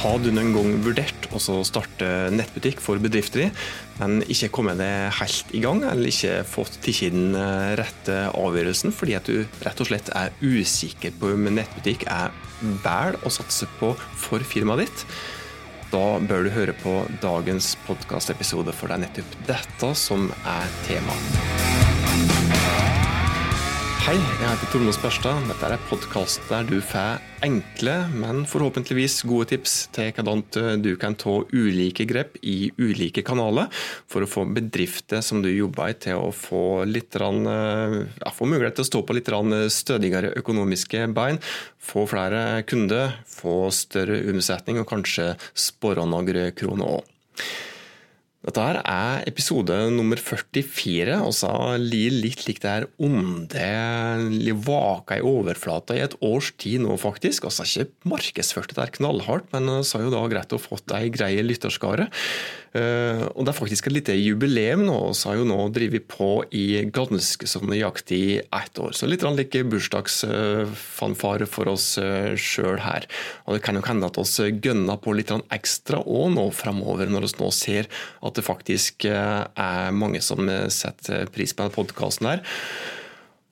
Har du noen gang vurdert å starte nettbutikk for bedrifter men ikke kommet deg helt i gang, eller ikke fått tatt den eh, rette avgjørelsen fordi at du rett og slett er usikker på om nettbutikk er vel å satse på for firmaet ditt? Da bør du høre på dagens podkastepisode, for det er nettopp dette som er temaet. Hei, jeg heter Tormod Spørstad. Dette er podkast der du får enkle, men forhåpentligvis gode tips til hvordan du kan ta ulike grep i ulike kanaler for å få bedrifter som du jobber i til å få, litt, ja, få mulighet til å stå på litt stødigere økonomiske bein, få flere kunder, få større omsetning og kanskje spare noen kroner òg. Dette her er episode nummer 44, og så lir litt lik det her onde vaka i overflata i et års tid nå, faktisk. Har ikke markedsført det der knallhardt, men så er jo da greit å fått ei grei lytterskare. Eh, og Det er faktisk et lite jubileum nå. Vi har jo nå drevet på i ganske så nøyaktig ett år. Så litt like bursdagsfanfare for oss eh, sjøl her. Og Det kan jo hende at vi gønner på litt ekstra òg nå framover, når vi nå ser at det faktisk eh, er mange som setter pris på denne podkasten her.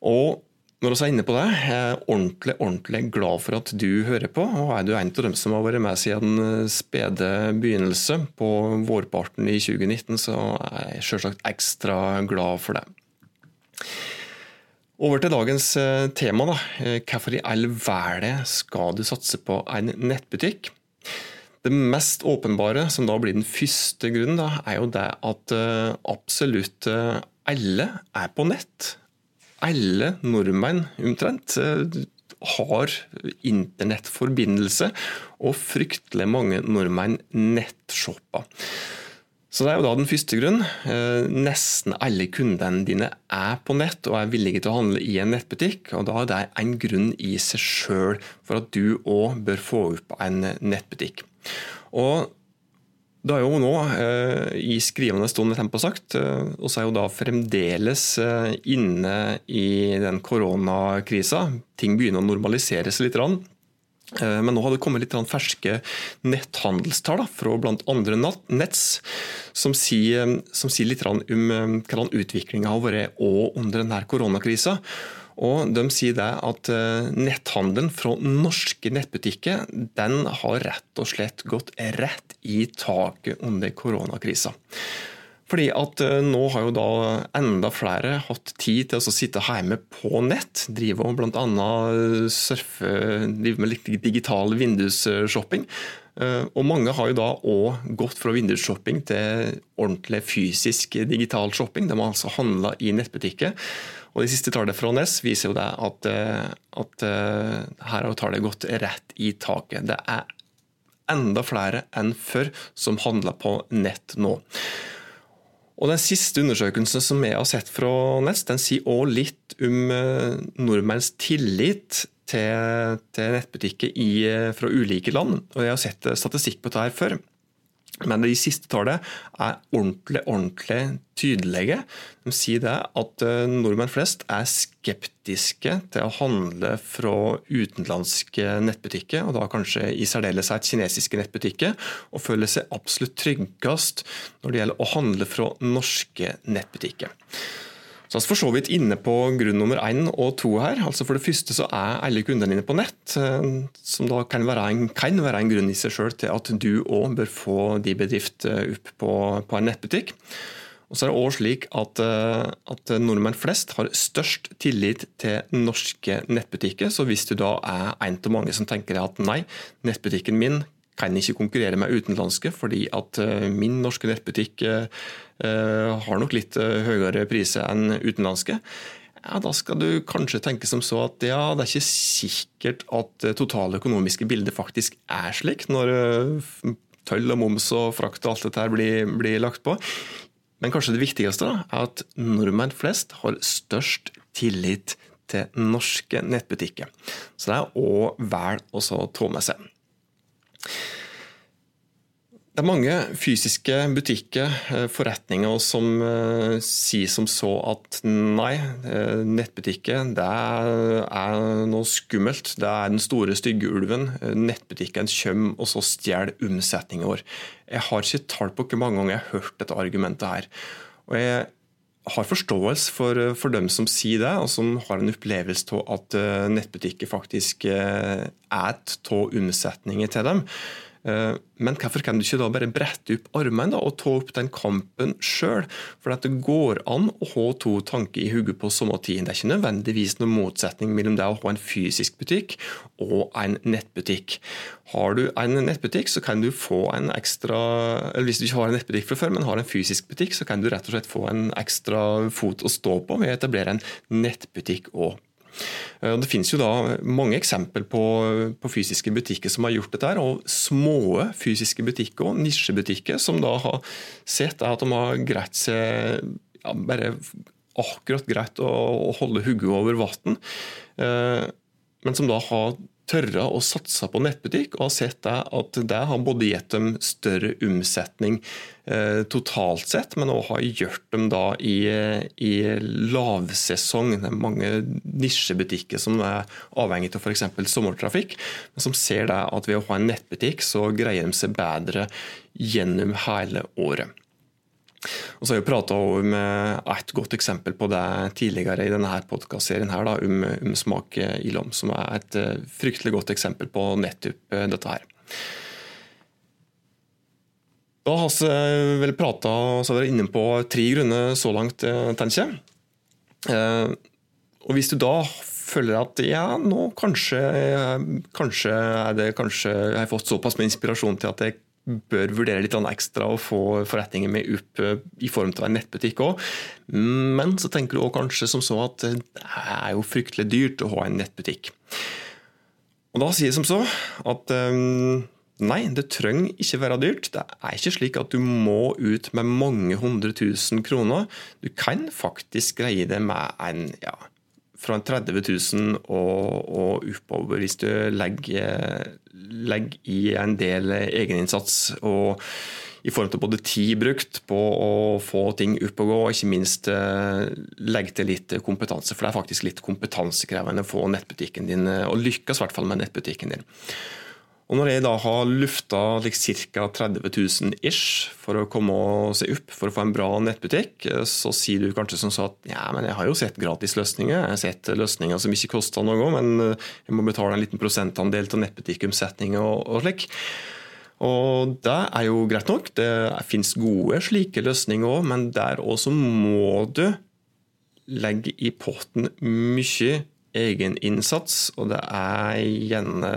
Og når vi er inne på det, jeg er ordentlig ordentlig glad for at du hører på. og Er du en av dem som har vært med siden eh, spede begynnelse på vårparten i 2019, så er jeg selvsagt ekstra glad for det. Over til dagens eh, tema. da. Eh, hvorfor i all verden skal du satse på en nettbutikk? Det mest åpenbare, som da blir den første grunnen, da, er jo det at absolutt alle er på nett alle nordmenn omtrent eh, har internettforbindelse, og fryktelig mange nordmenn nettshopper. Så Det er jo da den første grunnen. Eh, nesten alle kundene dine er på nett og er villige til å handle i en nettbutikk. og Da er det en grunn i seg sjøl for at du òg bør få opp en nettbutikk. Og det er jo nå, eh, i skrivende stund, tempo sagt, eh, og så er jo da fremdeles eh, inne i den koronakrisa. Ting begynner å normalisere seg litt. Men nå har det kommet litt ferske netthandelstall fra bl.a. Nets, som sier, som sier litt om hvordan utviklinga har vært under denne koronakrisa. Og De sier det at eh, netthandelen fra norske nettbutikker den har rett og slett gått rett i taket under koronakrisa. Fordi at eh, Nå har jo da enda flere hatt tid til å sitte hjemme på nett. Drive og bl.a. surfe, drive med litt digital vindusshopping. Eh, og Mange har jo da òg gått fra vindusshopping til ordentlig fysisk digital shopping. De har altså handla i nettbutikker. Og De siste tallene fra NES viser jo det at, eh, at eh, her har tallet gått rett i taket. Det er enda flere enn før som handler på nett nå. Og Den siste undersøkelsen som jeg har sett fra NES, den sier òg litt om nordmenns tillit til, til nettbutikker i, fra ulike land. Og Jeg har sett statistikk på dette her før. Men de siste tallene er ordentlig ordentlig tydelige. De sier det at eh, nordmenn flest er skeptiske til å handle fra utenlandske nettbutikker, og da kanskje i særdeleshet kinesiske nettbutikker, og føler seg absolutt tryggest når det gjelder å handle fra norske nettbutikker. Så vi for så vidt inne på grunn nummer én og to her. Altså For det første så er alle kundene dine på nett, eh, som da kan være en, kan være en grunn i seg sjøl til at du òg bør få de bedrift opp på, på en nettbutikk. Og så er det også slik at, eh, at, nordmenn flest har størst tillit til norske nettbutikker. Så hvis du da er en av mange som tenker at nei, nettbutikken min kan ikke konkurrere med utenlandske, fordi at eh, min norske nettbutikk eh, eh, har nok litt høyere priser enn utenlandske. Ja, Da skal du kanskje tenke som så at ja, det er ikke sikkert at det totale økonomiske bildet faktisk er slik, når tøll og moms og frakt og alt dette her blir, blir lagt på. Men kanskje det viktigste da, er at nordmenn flest har størst tillit til norske nettbutikker. Så det er òg vel å ta med seg. Det er mange fysiske butikker, eh, forretninger, som uh, sier som så at nei, uh, nettbutikker det er noe skummelt. Det er den store stygge ulven. Nettbutikken kommer og så stjeler omsetningen vår. Jeg har ikke tall på hvor mange ganger jeg har hørt dette argumentet her. Og jeg har forståelse for, for dem som sier det, og som har en opplevelse av at nettbutikker faktisk er av omsetninger til dem. Eh, men hvorfor kan du ikke da bare brette opp armene og ta opp den kampen sjøl? For det går an å ha to tanker i hodet på samme tid. Det er ikke nødvendigvis noen motsetning mellom det å ha en fysisk butikk og en nettbutikk. Har du en nettbutikk, så kan du få en ekstra eller Hvis du ikke har en nettbutikk fra før, men har en fysisk butikk, så kan du rett og slett få en ekstra fot å stå på ved å etablere en nettbutikk òg. Eh, det finnes jo da mange eksempel på, på, fysiske butikker som har gjort dette, og små fysiske butikker og nisjebutikker som da har sett at de har greit seg ja, bare akkurat greit å, å holde hodet over vann, eh, men som da har tørre å satse på nettbutikk, og har sett at det har både gitt dem større omsetning eh, totalt sett, men òg har gjort dem da i, i lavsesong. Det er mange nisjebutikker som er avhengig av f.eks. sommertrafikk, men som ser at ved å ha en nettbutikk, så greier de seg bedre gjennom hele året. Og så har vi prata om et godt eksempel på det tidligere i denne podkastserien om, om Smak i lom, som er et eh, fryktelig godt eksempel på nettopp eh, dette her. Da har vi vel prata vært inne på tre grunner så langt, eh, tenker jeg. Og hvis du da føler at ja, nå kanskje, kanskje det kanskje jeg har fått såpass med inspirasjon til at jeg bør vurdere litt ekstra å få forretninger med opp eh, i form av en nettbutikk òg. Men så tenker du også kanskje som så at det er jo fryktelig dyrt å ha en nettbutikk. Og Da sier jeg som så at um, nei, det trenger ikke være dyrt. Det er ikke slik at du må ut med mange hundre tusen kroner. Du kan faktisk greie det med en ja, fra 30 000 og, og oppover hvis du legger, legger i en del egeninnsats. og i forhold til både tid brukt på å få ting opp og gå, og ikke minst eh, legge til litt kompetanse. For det er faktisk litt kompetansekrevende å få nettbutikken din, og lykkes i hvert fall med nettbutikken din. Og Når jeg da har lufta ca. 30 000 ish for å komme og se opp for å få en bra nettbutikk, så sier du kanskje som så at ja, men jeg har jo sett gratisløsninger. Jeg har sett løsninger som ikke koster noe, men jeg må betale en liten prosentandel til nettbutikkomsetninger og, og slik. Og Det er jo greit nok. Det finnes gode slike løsninger òg, men der også må du legge i potten mye egeninnsats, og det er gjerne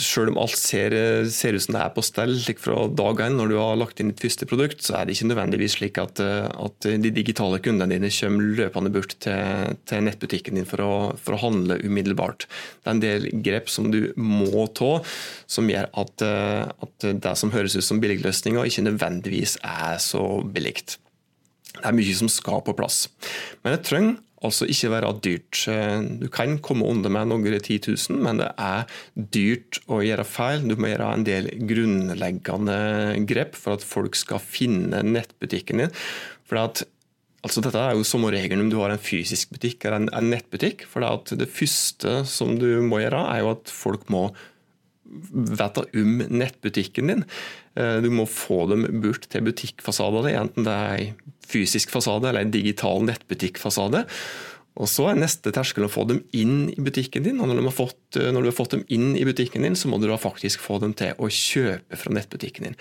selv om alt ser, ser, ut som det er på stell fra dag én når du har lagt inn ditt første produkt, så er det ikke nødvendigvis slik at, at de digitale kundene dine kommer løpende bort til, til nettbutikken din for å, for å, handle umiddelbart. Det er en del grep som du må ta, som gjør at, at det som høres ut som billigløsninger, ikke nødvendigvis er så billig. Det er mye som skal på plass. Men jeg trenger altså ikke være dyrt. Du kan komme under med noen 10 000, men det er dyrt å gjøre feil. Du må gjøre en del grunnleggende grep for at folk skal finne nettbutikken din. For at Altså, dette er jo som regelen om du har en fysisk butikk eller en, en nettbutikk. for Det, det første som du må gjøre, er jo at folk må vite om nettbutikken din. Eh, du må få dem bort til butikkfasaden, enten det er en fysisk fasade eller en digital nettbutikkfasade. Og Så er neste terskel å få dem inn i butikken din. og når du, fått, når du, har fått, dem inn i butikken din, så må du da faktisk få dem til å kjøpe fra nettbutikken din.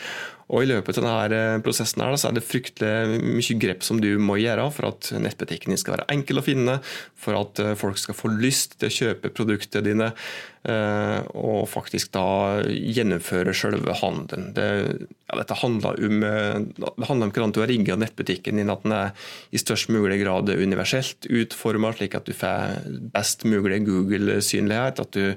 Og I løpet av denne eh, prosessen her, så er det fryktelig mye grep som du må gjøre for at nettbutikken din skal være enkel å finne, for at eh, folk skal få lyst til å kjøpe produktene dine, eh, og faktisk da gjennomføre selve handelen. Det, ja, dette handler om, det handler om hvordan du har rigga nettbutikken din, at den er i størst mulig grad universelt utforma, slik at du får best mulig Google-synlighet. at du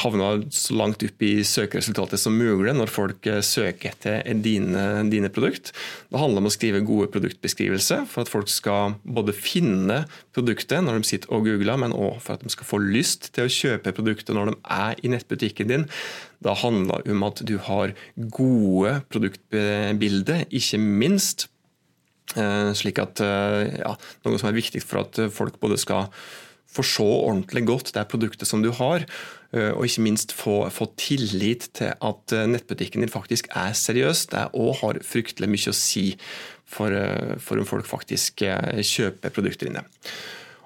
havner så langt opp i søkeresultatet som mulig når folk eh, søker etter dine, dine produkt. Det handler om å skrive gode produktbeskrivelser for at folk skal både finne produktet når de sitter og googler, men òg for at de skal få lyst til å kjøpe produktet når de er i nettbutikken din. Det handler om at du har gode produktbilder, ikke minst. Eh, slik at ja, Noe som er viktig for at folk både skal se ordentlig godt det produktet som du har, eh, og ikke minst få, få tillit til at eh, nettbutikken din faktisk er seriøs. Det òg har fryktelig mye å si for, eh, for, om folk faktisk kjøper produkter inne.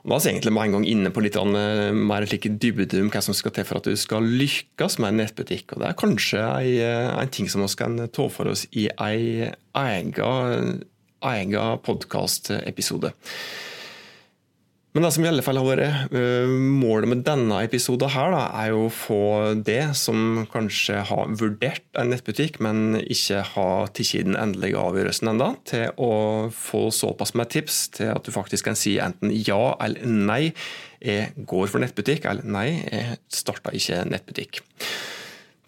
Og Da er vi egentlig med en gang inne på litt mer like dybde om hva som skal til for at du skal lykkes med en nettbutikk. Og Det er kanskje en, ting som vi kan ta for oss i en egen, egen podkastepisode. Men det som i alle fall har vært uh, målet med denne episoden, her da, er jo å få det som kanskje har vurdert en nettbutikk, men ikke har tatt den endelige avgjørelsen ennå, til å få såpass med tips til at du faktisk kan si enten ja eller nei. Jeg går for nettbutikk, eller nei, jeg starta ikke nettbutikk.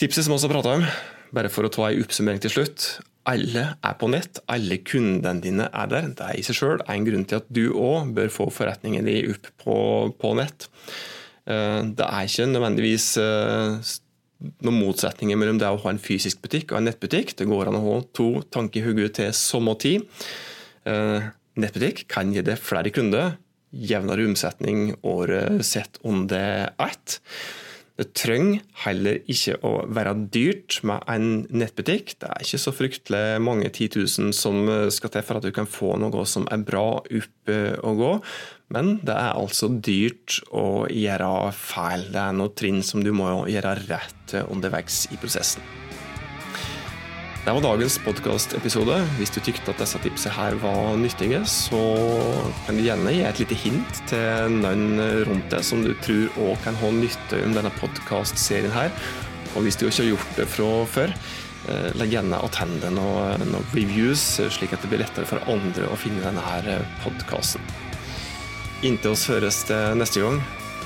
Tipset som vi har prata om, bare for å ta en oppsummering til slutt alle er på nett, alle kundene dine er der. Det er i seg sjøl en grunn til at du òg bør få forretningen din opp på, på, nett. Eh, det er ikke nødvendigvis eh, noen motsetninger mellom det å ha en fysisk butikk og en nettbutikk. Det går an å ha to tanker i hodet til samme tid. Eh, nettbutikk kan gi deg flere kunder, jevnere omsetning året sett under ett. Det trenger heller ikke å være dyrt med en nettbutikk. Det er ikke så fryktelig mange 10 000 som skal til for at du kan få noe som er bra opp å gå. Men det er altså dyrt å gjøre feil. Det er noen trinn som du må gjøre rett underveis i prosessen. Det var dagens podkastepisode. Hvis du tykte at disse tipsene her var nyttige, så kan du gjerne gi et lite hint til noen rundt deg som du tror òg kan ha nytte om denne podkastserien her. Og hvis du ikke har gjort det fra før, eh, legg gjerne attende noen, noen reviews, slik at det blir lettere for andre å finne denne podkasten. Inntil oss høres det neste gang,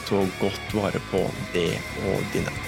ta godt vare på det og dine.